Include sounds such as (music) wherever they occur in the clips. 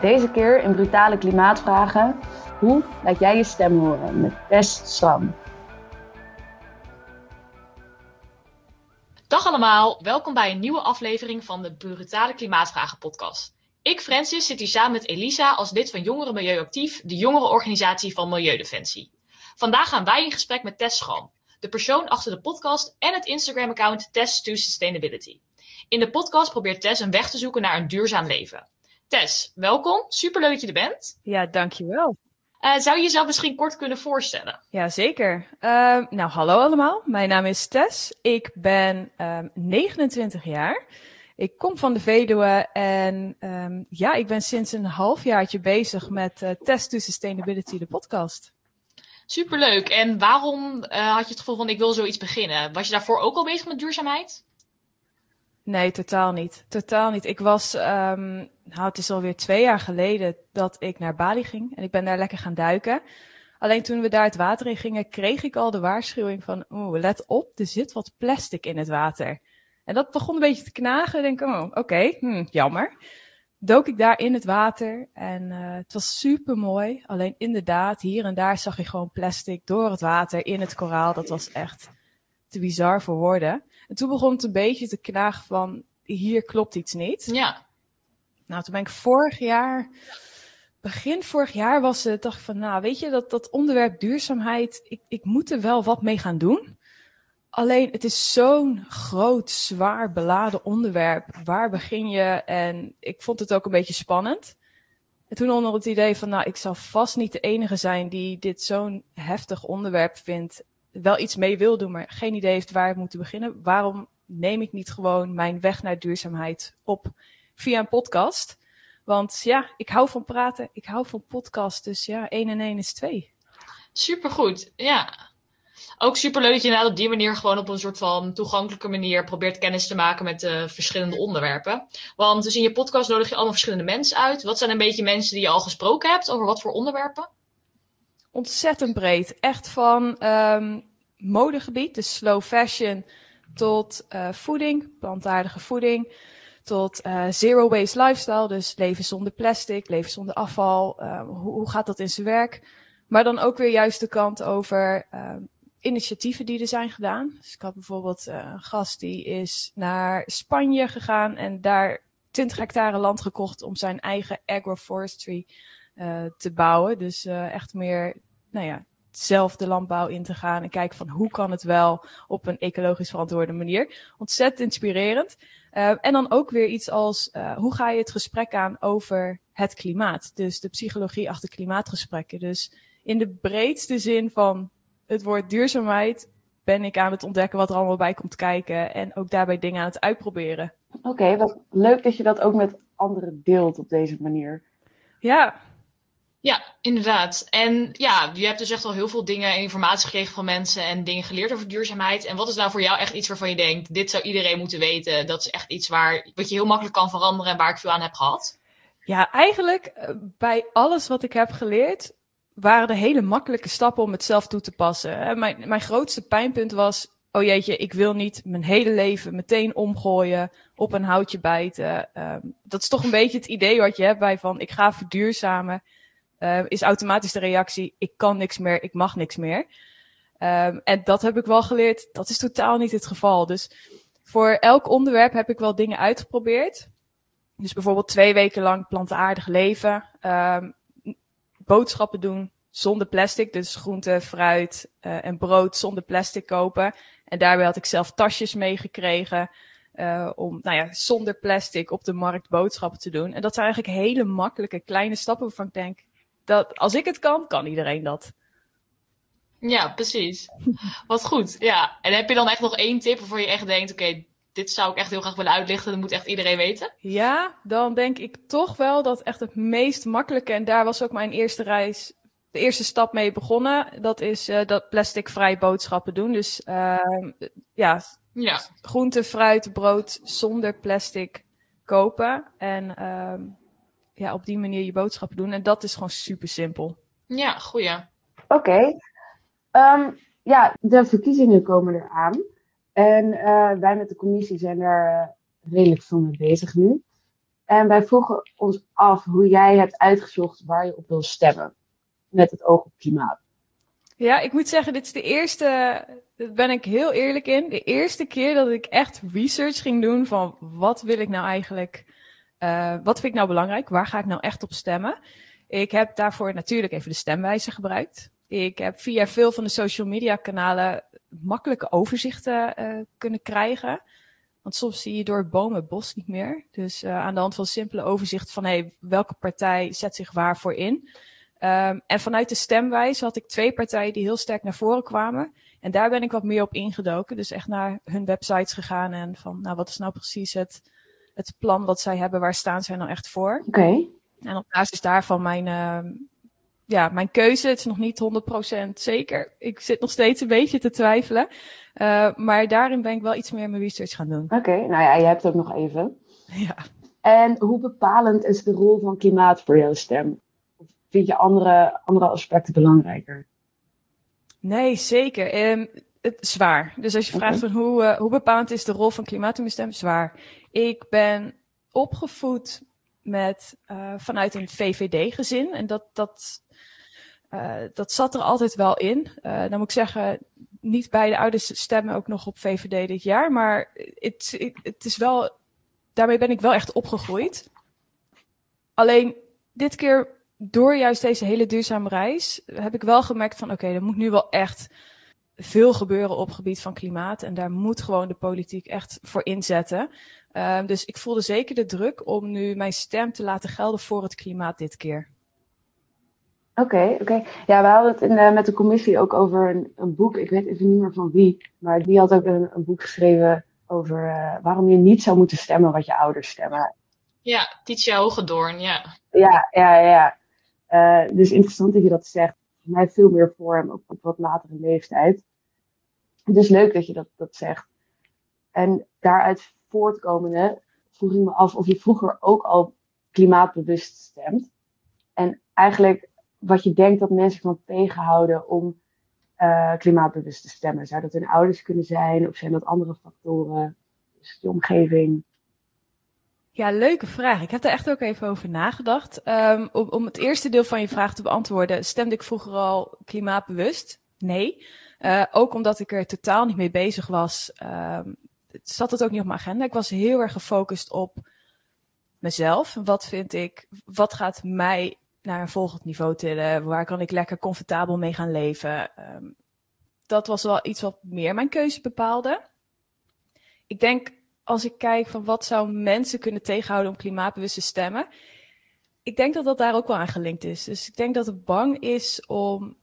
Deze keer in brutale klimaatvragen. Hoe laat jij je stem horen met Tess Schram? Dag allemaal, welkom bij een nieuwe aflevering van de Brutale Klimaatvragen podcast. Ik, Francis, zit hier samen met Elisa als lid van Jongeren Milieuactief, de jongerenorganisatie van Milieudefensie. Vandaag gaan wij in gesprek met Tess Schram, de persoon achter de podcast en het Instagram-account Tess to Sustainability. In de podcast probeert Tess een weg te zoeken naar een duurzaam leven. Tess, welkom. Superleuk dat je er bent. Ja, dankjewel. Uh, zou je jezelf misschien kort kunnen voorstellen? Ja, zeker. Uh, nou, hallo allemaal. Mijn naam is Tess. Ik ben um, 29 jaar. Ik kom van de Veluwe en um, ja, ik ben sinds een halfjaartje bezig met uh, Test to Sustainability, de podcast. Superleuk. En waarom uh, had je het gevoel van ik wil zoiets beginnen? Was je daarvoor ook al bezig met duurzaamheid? Nee, totaal niet. Totaal niet. Ik was, um, nou, het is alweer twee jaar geleden dat ik naar Bali ging en ik ben daar lekker gaan duiken. Alleen toen we daar het water in gingen, kreeg ik al de waarschuwing van, oeh, let op, er zit wat plastic in het water. En dat begon een beetje te knagen. Denk ik, oh, oké, hm, jammer. Dook ik daar in het water en uh, het was super mooi. Alleen inderdaad, hier en daar zag je gewoon plastic door het water in het koraal. Dat was echt te bizar voor woorden. En toen begon het een beetje te knagen van, hier klopt iets niet. Ja. Nou, toen ben ik vorig jaar, begin vorig jaar was het, dacht ik van, nou, weet je, dat, dat onderwerp duurzaamheid, ik, ik moet er wel wat mee gaan doen. Alleen, het is zo'n groot, zwaar beladen onderwerp. Waar begin je? En ik vond het ook een beetje spannend. En toen onder het idee van, nou, ik zal vast niet de enige zijn die dit zo'n heftig onderwerp vindt wel iets mee wil doen, maar geen idee heeft waar ik moet beginnen. Waarom neem ik niet gewoon mijn weg naar duurzaamheid op via een podcast? Want ja, ik hou van praten, ik hou van podcast, dus ja, één en één is twee. Supergoed, ja. Ook superleuk dat je inderdaad op die manier gewoon op een soort van toegankelijke manier probeert kennis te maken met uh, verschillende onderwerpen. Want dus in je podcast nodig je allemaal verschillende mensen uit. Wat zijn een beetje mensen die je al gesproken hebt over wat voor onderwerpen? Ontzettend breed. Echt van um, modegebied, dus slow fashion, tot uh, voeding, plantaardige voeding, tot uh, zero waste lifestyle, dus leven zonder plastic, leven zonder afval. Uh, hoe, hoe, gaat dat in zijn werk? Maar dan ook weer juist de kant over initiatieven die er zijn gedaan. Dus ik had bijvoorbeeld een gast die is naar Spanje gegaan en daar 20 hectare land gekocht om zijn eigen agroforestry te bouwen. Dus uh, echt meer, nou ja, zelf de landbouw in te gaan en kijken van hoe kan het wel op een ecologisch verantwoorde manier. Ontzettend inspirerend. Uh, en dan ook weer iets als hoe ga je het gesprek aan over het klimaat? Dus de psychologie achter klimaatgesprekken. Dus in de breedste zin van het woord duurzaamheid ben ik aan het ontdekken wat er allemaal bij komt kijken en ook daarbij dingen aan het uitproberen. Oké, okay, wat leuk dat je dat ook met anderen deelt op deze manier. Ja, ja, inderdaad. En ja, je hebt dus echt al heel veel dingen en informatie gekregen van mensen en dingen geleerd over duurzaamheid. En wat is nou voor jou echt iets waarvan je denkt, dit zou iedereen moeten weten? Dat is echt iets waar, wat je heel makkelijk kan veranderen en waar ik veel aan heb gehad? Ja, eigenlijk eh, bij alles wat ik heb geleerd, waren er hele makkelijke stappen om het zelf toe te passen. Mijn, mijn grootste pijnpunt was, oh jeetje, ik wil niet mijn hele leven meteen omgooien, op een houtje bijten. Um, dat is toch een beetje het idee wat je hebt bij van, ik ga verduurzamen uh, is automatisch de reactie: ik kan niks meer, ik mag niks meer. Um, en dat heb ik wel geleerd. Dat is totaal niet het geval. Dus voor elk onderwerp heb ik wel dingen uitgeprobeerd. Dus bijvoorbeeld twee weken lang plantaardig leven, um, boodschappen doen zonder plastic, dus groente, fruit uh, en brood zonder plastic kopen. En daarbij had ik zelf tasjes meegekregen. Uh, om nou ja, zonder plastic op de markt boodschappen te doen. En dat zijn eigenlijk hele makkelijke kleine stappen waarvan ik denk, dat, als ik het kan, kan iedereen dat. Ja, precies. Wat goed. Ja. En heb je dan echt nog één tip waarvoor je echt denkt: oké, dit zou ik echt heel graag willen uitlichten. Dat moet echt iedereen weten? Ja, dan denk ik toch wel dat echt het meest makkelijke. En daar was ook mijn eerste reis, de eerste stap mee begonnen. Dat is uh, dat plasticvrij boodschappen doen. Dus uh, ja, ja, groente, fruit, brood zonder plastic kopen. En uh, ja, op die manier je boodschappen doen. En dat is gewoon super simpel. Ja, goeie. Oké. Okay. Um, ja, de verkiezingen komen eraan. En uh, wij met de commissie zijn daar uh, redelijk veel mee bezig nu. En wij vroegen ons af hoe jij hebt uitgezocht waar je op wil stemmen. Met het oog op klimaat. Ja, ik moet zeggen, dit is de eerste, daar ben ik heel eerlijk in, de eerste keer dat ik echt research ging doen van wat wil ik nou eigenlijk, uh, wat vind ik nou belangrijk, waar ga ik nou echt op stemmen. Ik heb daarvoor natuurlijk even de stemwijzer gebruikt. Ik heb via veel van de social media kanalen makkelijke overzichten uh, kunnen krijgen. Want soms zie je door bomen het bos niet meer. Dus uh, aan de hand van simpele overzicht van hey, welke partij zet zich waarvoor in. Um, en vanuit de stemwijze had ik twee partijen die heel sterk naar voren kwamen. En daar ben ik wat meer op ingedoken. Dus echt naar hun websites gegaan en van, nou, wat is nou precies het, het plan wat zij hebben? Waar staan zij nou echt voor? Oké. Okay. En op basis daarvan mijn, uh, ja, mijn keuze. Het is nog niet 100% zeker. Ik zit nog steeds een beetje te twijfelen. Uh, maar daarin ben ik wel iets meer mijn research gaan doen. Oké, okay. nou ja, je hebt ook nog even. (laughs) Ja. En hoe bepalend is de rol van klimaat voor jouw stem? vind je andere, andere aspecten belangrijker? Nee, zeker. Um, het, zwaar. Dus als je okay. vraagt van hoe, uh, hoe bepalend is de rol van klimaat in mijn stem, zwaar. Ik ben opgevoed met, uh, vanuit een VVD-gezin. En dat, dat, uh, dat zat er altijd wel in. dan moet ik zeggen, niet beide ouders stemmen ook nog op VVD dit jaar. Maar het, het is wel, daarmee ben ik wel echt opgegroeid. Alleen dit keer door juist deze hele duurzame reis heb ik wel gemerkt van oké, okay, er moet nu wel echt veel gebeuren op gebied van klimaat. En daar moet gewoon de politiek echt voor inzetten. Uh, dus ik voelde zeker de druk om nu mijn stem te laten gelden voor het klimaat dit keer. Oké, okay, oké. Okay. Ja, we hadden het in de, met de commissie ook over een, een, boek. Ik weet even niet meer van wie. Maar die had ook een, een boek geschreven over uh, waarom je niet zou moeten stemmen wat je ouders stemmen. Ja, Titia Hogedoorn, ja. Ja, ja, ja. Uh, dus interessant dat je dat zegt. Voor mij veel meer vorm, ook op wat latere leeftijd. (laughs) Dus leuk dat je dat, dat zegt. En daaruit voortkomende vroeg ik me af of je vroeger ook al klimaatbewust stemt. En eigenlijk wat je denkt dat mensen van tegenhouden om uh, klimaatbewust te stemmen. Zou dat hun ouders kunnen zijn of zijn dat andere factoren? Dus de omgeving. Ja, leuke vraag. Ik heb er echt ook even over nagedacht. Um, om, om, het eerste deel van je vraag te beantwoorden, stemde ik vroeger al klimaatbewust? Nee. Uh, ook omdat ik er totaal niet mee bezig was, um, zat het ook niet op mijn agenda. Ik was heel erg gefocust op mezelf. Wat vind ik, wat gaat mij naar een volgend niveau tillen? Waar kan ik lekker comfortabel mee gaan leven? Um, dat was wel iets wat meer mijn keuze bepaalde. Ik denk als ik kijk van wat zou mensen kunnen tegenhouden om klimaatbewust te stemmen. Ik denk dat dat daar ook wel aan gelinkt is. Dus ik denk dat het bang is om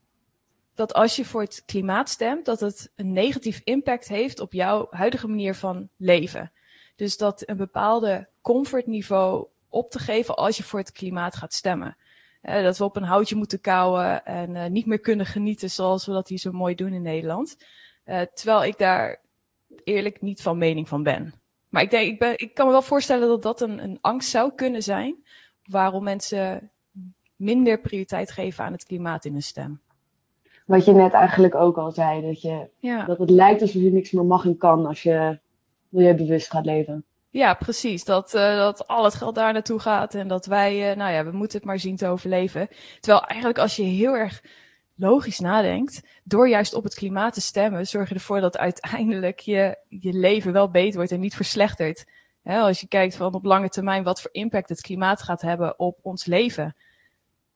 dat als je voor het klimaat stemt, dat het een negatief impact heeft op jouw huidige manier van leven. Dus dat een bepaalde comfortniveau op te geven als je voor het klimaat gaat stemmen. Uh, dat we op een houtje moeten kouwen en uh, niet meer kunnen genieten zoals we dat hier zo mooi doen in Nederland. Uh, terwijl ik daar eerlijk niet van mening van ben. Maar ik, denk, ik, ben, ik kan me wel voorstellen dat dat een, een angst zou kunnen zijn. Waarom mensen minder prioriteit geven aan het klimaat in hun stem. Wat je net eigenlijk ook al zei, dat, je, ja. dat het lijkt alsof je niks meer mag en kan als je milieubewust gaat leven. Ja, precies. Dat, uh, dat al het geld daar naartoe gaat en dat wij, uh, nou ja, we moeten het maar zien te overleven. Terwijl eigenlijk als je heel erg logisch nadenkt, door juist op het klimaat te stemmen, zorg je ervoor dat uiteindelijk je, je leven wel beter wordt en niet verslechtert. He, als je kijkt van op lange termijn wat voor impact het klimaat gaat hebben op ons leven,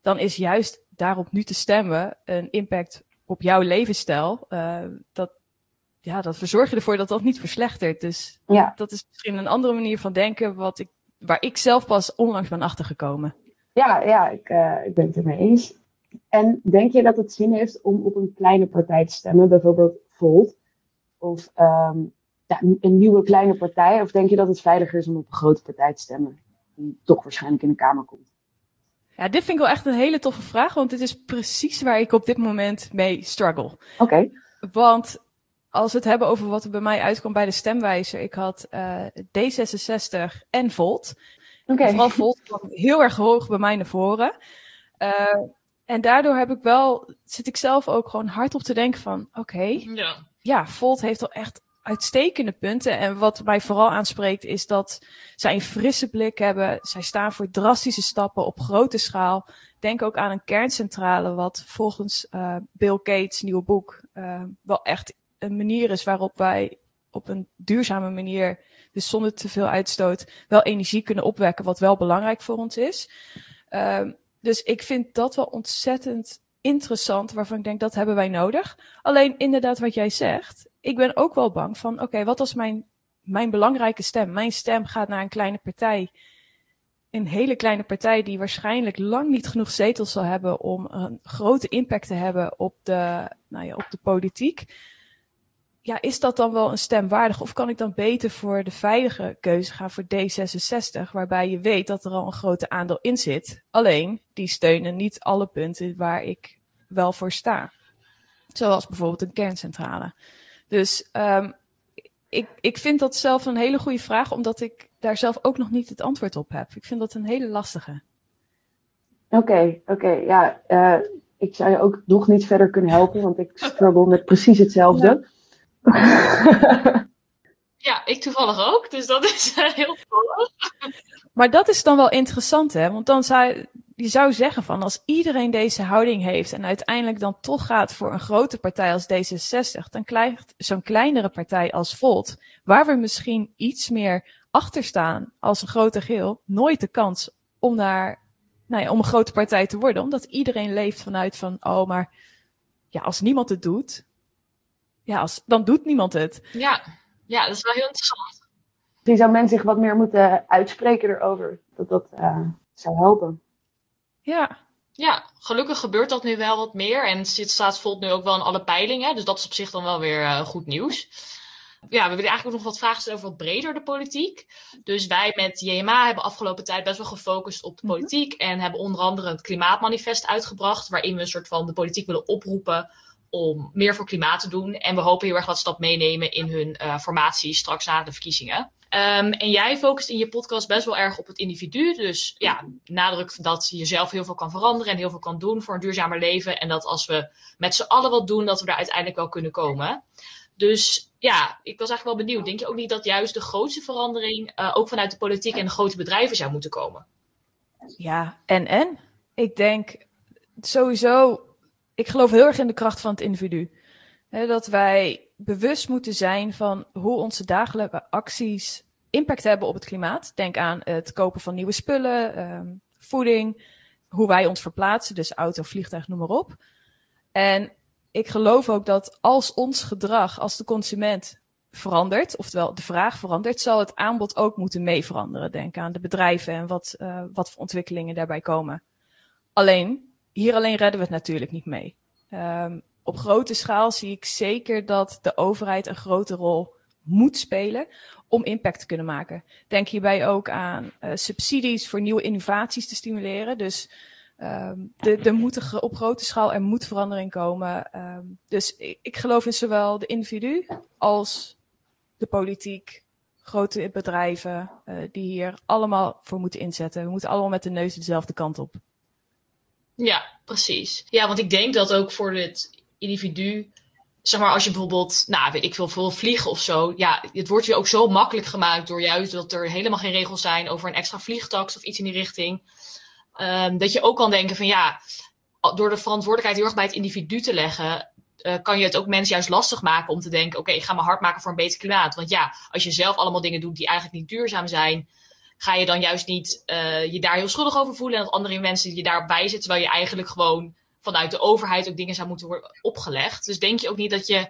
dan is juist daarop nu te stemmen een impact op jouw levensstijl. Uh, dat, ja, dat verzorg je ervoor dat dat niet verslechtert. Dus ja. dat is misschien een andere manier van denken wat ik, waar ik zelf pas onlangs ben achtergekomen. Ja, ja ik, uh, ik ben het ermee eens. En denk je dat het zin heeft om op een kleine partij te stemmen, bijvoorbeeld Volt? Of um, ja, een nieuwe kleine partij? Of denk je dat het veiliger is om op een grote partij te stemmen? Die toch waarschijnlijk in de Kamer komt. Ja, dit vind ik wel echt een hele toffe vraag, want dit is precies waar ik op dit moment mee struggle. Oké. Okay. Want als we het hebben over wat er bij mij uitkwam bij de stemwijzer, ik had uh, D66 en Volt. Okay. Vooral Volt kwam heel erg hoog bij mij naar voren. Uh, en daardoor heb ik wel, zit ik zelf ook gewoon hard op te denken van, oké, okay, ja. ja, Volt heeft al echt uitstekende punten. En wat mij vooral aanspreekt is dat zij een frisse blik hebben. Zij staan voor drastische stappen op grote schaal. Denk ook aan een kerncentrale, wat volgens uh, Bill Gates nieuwe boek uh, wel echt een manier is waarop wij op een duurzame manier, dus zonder te veel uitstoot, wel energie kunnen opwekken, wat wel belangrijk voor ons is. Uh, dus ik vind dat wel ontzettend interessant, waarvan ik denk dat hebben wij nodig. Alleen inderdaad wat jij zegt, ik ben ook wel bang van, oké, wat als mijn, mijn belangrijke stem? Mijn stem gaat naar een kleine partij. Een hele kleine partij die waarschijnlijk lang niet genoeg zetels zal hebben om een grote impact te hebben op de, nou ja, op de politiek. Ja, is dat dan wel een stem waardig? Of kan ik dan beter voor de veilige keuze gaan voor D66, waarbij je weet dat er al een grote aandeel in zit. Alleen, die steunen niet alle punten waar ik wel voor sta. Zoals bijvoorbeeld een kerncentrale. Dus um, ik, ik vind dat zelf een hele goede vraag, omdat ik daar zelf ook nog niet het antwoord op heb. Ik vind dat een hele lastige. Oké, okay, oké. Okay, ja, uh, ik zou je ook nog niet verder kunnen helpen, want ik struggle met precies hetzelfde. Ja. (laughs) ja, ik toevallig ook, dus dat is uh, heel toevallig. Maar dat is dan wel interessant, hè? Want dan zou je zou zeggen van als iedereen deze houding heeft en uiteindelijk dan toch gaat voor een grote partij als D66, dan krijgt zo'n kleinere partij als Volt, waar we misschien iets meer achter staan als een grote geel, nooit de kans om naar, nou ja, om een grote partij te worden. Omdat iedereen leeft vanuit van, oh, maar ja, als niemand het doet, ja, als, dan doet niemand het. Ja, ja, dat is wel heel interessant. Misschien zou men zich wat meer moeten uitspreken erover. Dat dat uh, zou helpen. Ja. Ja, gelukkig gebeurt dat nu wel wat meer. En het staat Volt nu ook wel in alle peilingen. Dus dat is op zich dan wel weer uh, goed nieuws. Ja, we willen eigenlijk ook nog wat vragen stellen over wat breder de politiek. Dus wij met JMA hebben afgelopen tijd best wel gefocust op de politiek. En hebben onder andere het klimaatmanifest uitgebracht. Waarin we een soort van de politiek willen oproepen om meer voor klimaat te doen. En we hopen heel erg dat ze dat meenemen in hun uh, formatie straks na de verkiezingen. Um, en jij focust in je podcast best wel erg op het individu. Dus ja, nadrukt dat je zelf heel veel kan veranderen en heel veel kan doen voor een duurzamer leven. En dat als we met z'n allen wat doen, dat we daar uiteindelijk wel kunnen komen. Dus ja, ik was eigenlijk wel benieuwd. Denk je ook niet dat juist de grootste verandering uh, ook vanuit de politiek en de grote bedrijven zou moeten komen? Ja, en en. Ik denk sowieso, ik geloof heel erg in de kracht van het individu. Dat wij bewust moeten zijn van hoe onze dagelijkse acties impact hebben op het klimaat. Denk aan het kopen van nieuwe spullen, um, voeding, hoe wij ons verplaatsen, dus auto, vliegtuig, noem maar op. En ik geloof ook dat als ons gedrag als de consument verandert, oftewel de vraag verandert, zal het aanbod ook moeten mee veranderen. Denk aan de bedrijven en wat, uh, wat voor ontwikkelingen daarbij komen. Alleen, hier alleen redden we het natuurlijk niet mee. Um, op grote schaal zie ik zeker dat de overheid een grote rol moet spelen om impact te kunnen maken. Denk hierbij ook aan uh, subsidies voor nieuwe innovaties te stimuleren. Dus um, er moet op grote schaal er moet verandering komen. Um, dus ik, ik, geloof in zowel de individu als de politiek, grote bedrijven, uh, die hier allemaal voor moeten inzetten. We moeten allemaal met de neus dezelfde kant op. Ja, precies. Ja, want ik denk dat ook voor dit individu. Zeg maar, als je bijvoorbeeld, nou, weet ik veel, veel vliegen of zo. Ja, het wordt je ook zo makkelijk gemaakt door juist dat er helemaal geen regels zijn over een extra vliegtax of iets in die richting. Um, dat je ook kan denken van ja, door de verantwoordelijkheid heel erg bij het individu te leggen, uh, kan je het ook mensen juist lastig maken om te denken: oké, ik ga me hard maken voor een beter klimaat. Want ja, als je zelf allemaal dingen doet die eigenlijk niet duurzaam zijn, ga je dan juist niet uh, je daar heel schuldig over voelen. En dat andere mensen je daarbij zitten, terwijl je eigenlijk gewoon vanuit de overheid ook dingen zou moeten worden opgelegd. Dus denk je ook niet dat je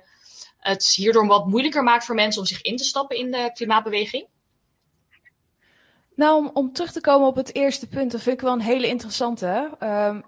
het hierdoor wat moeilijker maakt voor mensen om zich in te stappen in de klimaatbeweging? Nou, om, om terug te komen op het eerste punt, dat vind ik wel een hele interessante. Um,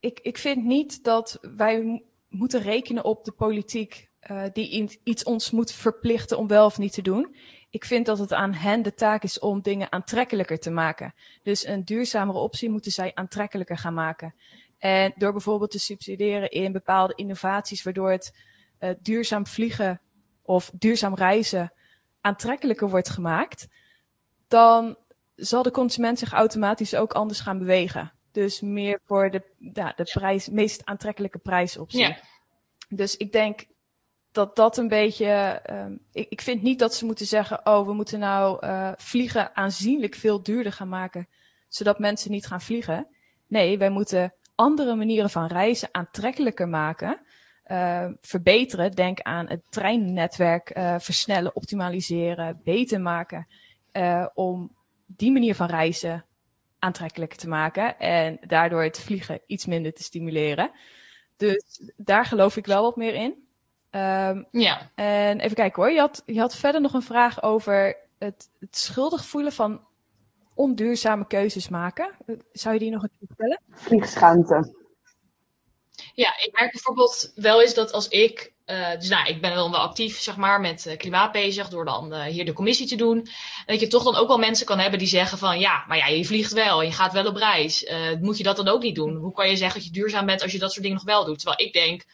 ik, ik vind niet dat wij moeten rekenen op de politiek uh, die iets ons moet verplichten om wel of niet te doen. Ik vind dat het aan hen de taak is om dingen aantrekkelijker te maken. Dus een duurzamere optie moeten zij aantrekkelijker gaan maken. En door bijvoorbeeld te subsidiëren in bepaalde innovaties, waardoor het uh, duurzaam vliegen of duurzaam reizen aantrekkelijker wordt gemaakt, dan zal de consument zich automatisch ook anders gaan bewegen. Dus meer voor de, ja, de prijs, meest aantrekkelijke prijsoptie. Ja. Dus ik denk, dat dat een beetje. Um, ik, ik vind niet dat ze moeten zeggen: oh, we moeten nou uh, vliegen aanzienlijk veel duurder gaan maken, zodat mensen niet gaan vliegen. Nee, wij moeten andere manieren van reizen aantrekkelijker maken. Uh, verbeteren. Denk aan het treinnetwerk uh, versnellen, optimaliseren, beter maken. Uh, om die manier van reizen aantrekkelijker te maken. En daardoor het vliegen iets minder te stimuleren. Dus daar geloof ik wel wat meer in. Um, ja. En even kijken hoor. Je had, je had verder nog een vraag over het, het schuldig voelen van onduurzame keuzes maken. Zou je die nog een keer vertellen? Vliegschaamte. Ja, ik merk bijvoorbeeld wel eens dat als ik, uh, dus nou, ik ben dan wel actief zeg maar met uh, klimaat bezig door dan uh, hier de commissie te doen. En dat je toch dan ook wel mensen kan hebben die zeggen van ja, maar ja, je vliegt wel, je gaat wel op reis. moet je dat dan ook niet doen? Hoe kan je zeggen dat je duurzaam bent als je dat soort dingen nog wel doet? Terwijl ik denk,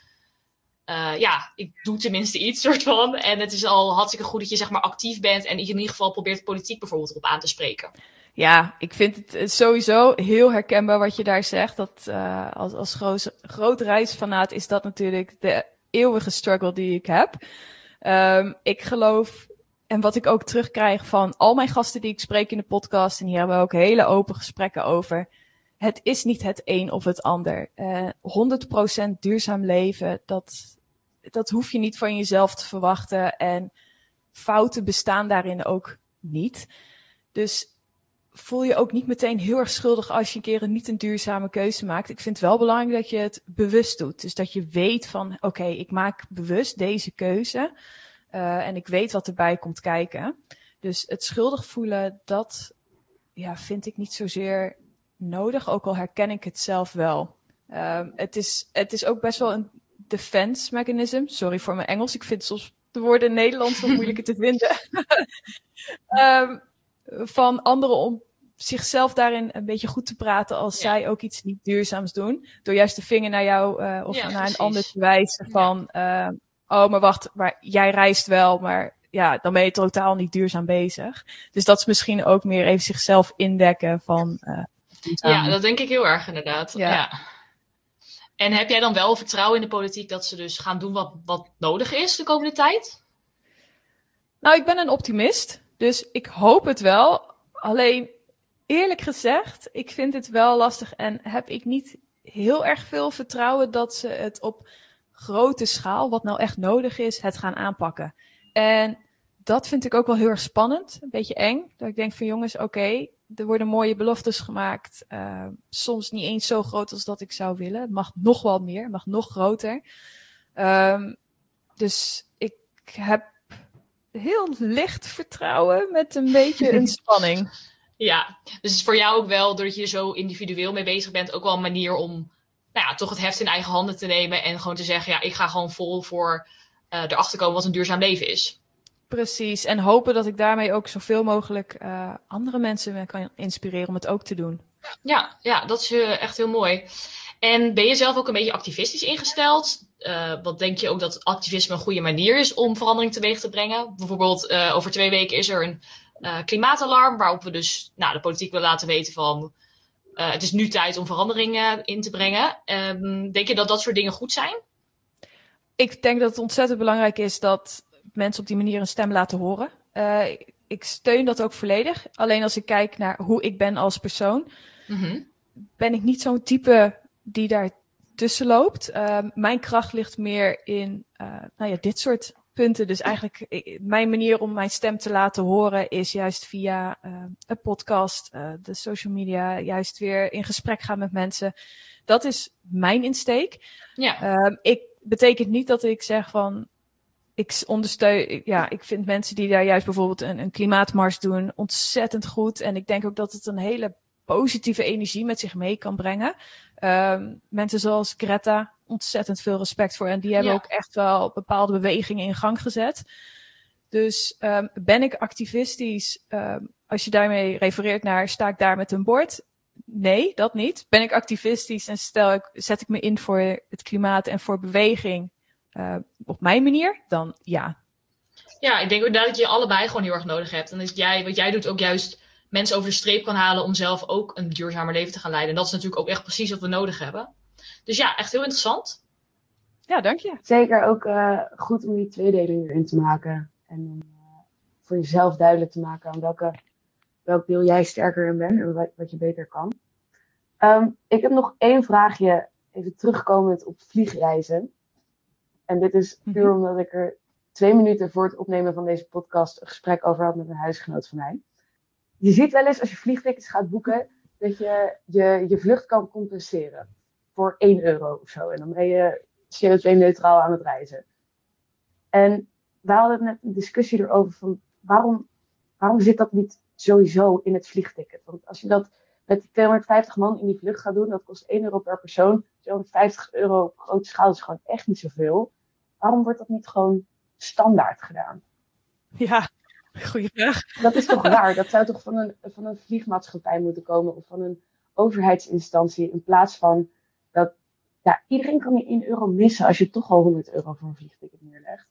ja, ik doe tenminste iets (laughs) soort van. En het is al hartstikke goed dat je zeg maar actief bent en in ieder geval probeert politiek bijvoorbeeld erop aan te spreken. Ja, ik vind het sowieso heel herkenbaar wat je daar zegt. Dat uh, als, als groot, reisfanaat is dat natuurlijk de eeuwige struggle die ik heb. Um, ik geloof, en wat ik ook terugkrijg van al mijn gasten die ik spreek in de podcast, en hier hebben we ook hele open gesprekken over. Het is niet het een of het ander. Uh, eh, 100% duurzaam leven, dat, dat hoef je niet van jezelf te verwachten. En fouten bestaan daarin ook niet. Dus voel je ook niet meteen heel erg schuldig als je een keer een niet een duurzame keuze maakt. Ik vind het wel belangrijk dat je het bewust doet. Dus dat je weet van, oké, ik maak bewust deze keuze. Uh, en ik weet wat erbij komt kijken. Dus het schuldig voelen, dat ja, vind ik niet zozeer nodig. Ook al herken ik het zelf wel. Uh, het, is, het is ook best wel een defense mechanism. Sorry voor mijn Engels. Ik vind soms de woorden in Nederlands wat moeilijker te (laughs) vinden. um, (laughs) van anderen om zichzelf daarin een beetje goed te praten als ja. zij ook iets niet duurzaams doen. Door juist de vinger naar jou uh, of ja, naar precies. een ander te wijzen van, ja. uh, oh maar wacht, maar jij reist wel, maar ja, dan ben je totaal niet duurzaam bezig. Dus dat is misschien ook meer even zichzelf indekken van. Uh, ja, dat denk ik heel erg inderdaad. Ja. En heb jij dan wel vertrouwen in de politiek dat ze dus gaan doen wat, wat nodig is de komende tijd? Nou, ik ben een optimist. Dus ik hoop het wel. Alleen eerlijk gezegd, ik vind het wel lastig en heb ik niet heel erg veel vertrouwen dat ze het op grote schaal, wat nou echt nodig is, het gaan aanpakken. En dat vind ik ook wel heel erg spannend, een beetje eng. Dat ik denk van jongens, oké, okay, er worden mooie beloftes gemaakt. Uh, soms niet eens zo groot als dat ik zou willen. Het mag nog wel meer, het mag nog groter. Um, dus ik heb heel licht vertrouwen met een beetje een (laughs) spanning. Ja, dus het is voor jou ook wel, doordat je er zo individueel mee bezig bent, ook wel een manier om nou ja, toch het heft in eigen handen te nemen en gewoon te zeggen, ja, ik ga gewoon vol voor uh, erachter komen wat een duurzaam leven is. Precies, en hopen dat ik daarmee ook zoveel mogelijk uh, andere mensen kan inspireren om het ook te doen. Ja, ja dat is uh, echt heel mooi. En ben je zelf ook een beetje activistisch ingesteld? Uh, wat denk je ook dat activisme een goede manier is om verandering teweeg te brengen? Bijvoorbeeld, over twee weken is er een klimaatalarm, waarop we dus nou, de politiek willen laten weten van het is nu tijd om veranderingen in te brengen. Um, denk je dat dat soort dingen goed zijn? Ik denk dat het ontzettend belangrijk is dat mensen op die manier een stem laten horen. ik steun dat ook volledig. Alleen als ik kijk naar hoe ik ben als persoon, mm -hmm. ben ik niet zo'n type die daar tussen loopt. Uh, mijn kracht ligt meer in uh, nou ja, dit soort punten. Dus eigenlijk ik, mijn manier om mijn stem te laten horen is juist via uh, een podcast, de social media, juist weer in gesprek gaan met mensen. Dat is mijn insteek. Ja. Ehm, ik betekent niet dat ik zeg van ik ondersteun, ja, ik vind mensen die daar juist bijvoorbeeld een, een klimaatmars doen ontzettend goed. En ik denk ook dat het een hele positieve energie met zich mee kan brengen. Um, mensen zoals Greta, ontzettend veel respect voor. En die hebben ja. ook echt wel bepaalde bewegingen in gang gezet. Dus um, ben ik activistisch? Um, als je daarmee refereert naar, sta ik daar met een bord? Nee, dat niet. Ben ik activistisch en stel ik, zet ik me in voor het klimaat en voor beweging uh, op mijn manier? Dan ja. Ja, ik denk ook dat je allebei gewoon heel erg nodig hebt. En dat jij, wat jij doet ook juist mensen over de streep kan halen om zelf ook een duurzamer leven te gaan leiden. En dat is natuurlijk ook echt precies wat we nodig hebben. Dus ja, echt heel interessant. Ja, dank je. Zeker ook uh, goed om die tweedeling erin te maken. En om uh, voor jezelf duidelijk te maken aan welke, welk deel jij sterker in bent en wat, wat je beter kan. Um, ik heb nog één vraagje, even terugkomend op vliegreizen. En dit is puur mm-hmm. omdat ik er twee minuten voor het opnemen van deze podcast een gesprek over had met een huisgenoot van mij. Je ziet wel eens als je vliegtickets gaat boeken, dat je je, je vlucht kan compenseren voor 1 euro of zo. En dan ben je CO2-neutraal aan het reizen. En we hadden net een discussie erover van waarom, waarom zit dat niet sowieso in het vliegticket? Want als je dat met 250 man in die vlucht gaat doen, dat kost 1 euro per persoon. 250 euro op grote schaal is gewoon echt niet zoveel. Waarom wordt dat niet gewoon standaard gedaan? Ja, goede vraag. Dat is toch raar? Dat zou toch van een, van een vliegmaatschappij moeten komen of van een overheidsinstantie in plaats van dat ja, iedereen kan die 1 euro missen als je toch al 100 euro voor een vliegticket neerlegt.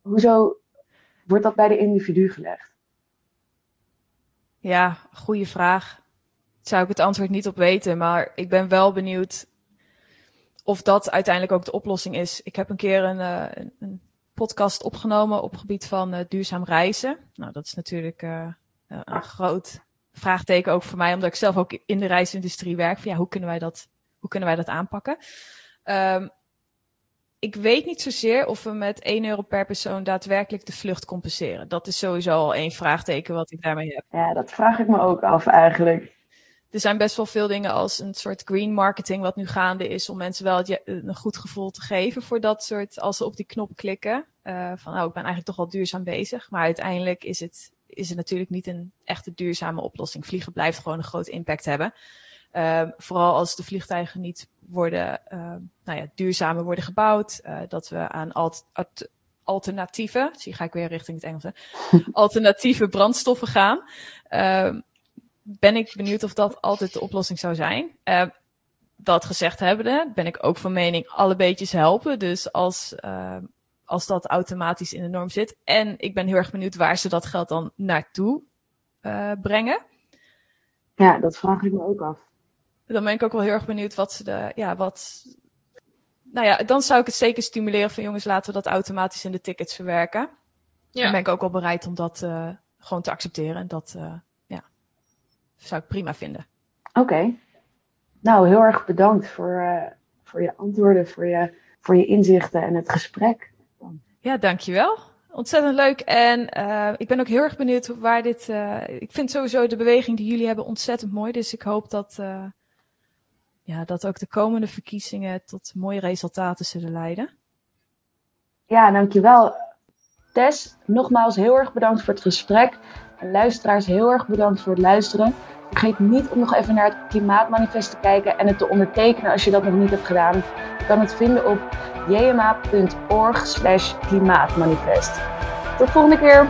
Hoezo wordt dat bij de individu gelegd? Ja, goede vraag. Zou ik het antwoord niet op weten, maar ik ben wel benieuwd of dat uiteindelijk ook de oplossing is. Ik heb een keer een, uh, een podcast opgenomen op gebied van uh, duurzaam reizen. Nou, dat is natuurlijk uh, een groot vraagteken ook voor mij, omdat ik zelf ook in de reisindustrie werk. Van, ja, hoe kunnen wij dat hoe kunnen wij dat aanpakken? Um, ik weet niet zozeer of we met 1 euro per persoon daadwerkelijk de vlucht compenseren. Dat is sowieso al één vraagteken wat ik daarmee heb. Ja, dat vraag ik me ook af eigenlijk. Er zijn best wel veel dingen als een soort green marketing wat nu gaande is om mensen wel een goed gevoel te geven voor dat soort, als ze op die knop klikken. Uh, van oh, ik ben eigenlijk toch wel duurzaam bezig. Maar uiteindelijk is het, is het natuurlijk niet een echte duurzame oplossing. Vliegen blijft gewoon een groot impact hebben. Uh, vooral als de vliegtuigen niet worden, uh, nou ja, duurzamer worden gebouwd. Uh, dat we aan alt alternatieve, zie ga ik weer richting het Engelse, (laughs) alternatieve brandstoffen gaan. Ehm, ben ik benieuwd of dat altijd de oplossing zou zijn. Ehm, dat gezegd hebbende, ben ik ook van mening alle beetjes helpen. Dus als, als dat automatisch in de norm zit. En ik ben heel erg benieuwd waar ze dat geld dan naartoe uh, brengen. Ja, dat vraag ik me ook af dan ben ik ook wel heel erg benieuwd wat ze de, ja, wat. Nou ja, dan zou ik het zeker stimuleren van jongens, laten we dat automatisch in de tickets verwerken. Ja. Dan ben ik ook wel bereid om dat uh, gewoon te accepteren. En dat uh, ja, zou ik prima vinden. Oké. Okay. Nou, heel erg bedankt voor, uh, voor je antwoorden, voor je, voor je inzichten en het gesprek. Ja, dankjewel. Ontzettend leuk. En uh, ik ben ook heel erg benieuwd waar dit. Uh, ik vind sowieso de beweging die jullie hebben ontzettend mooi. Dus ik hoop dat, uh, ja, dat ook de komende verkiezingen tot mooie resultaten zullen leiden. Ja, dankjewel. Tess, nogmaals heel erg bedankt voor het gesprek. Luisteraars, heel erg bedankt voor het luisteren. Vergeet niet om nog even naar het Klimaatmanifest te kijken en het te ondertekenen als je dat nog niet hebt gedaan. Je kan het vinden op jma.org slash klimaatmanifest. Tot de volgende keer!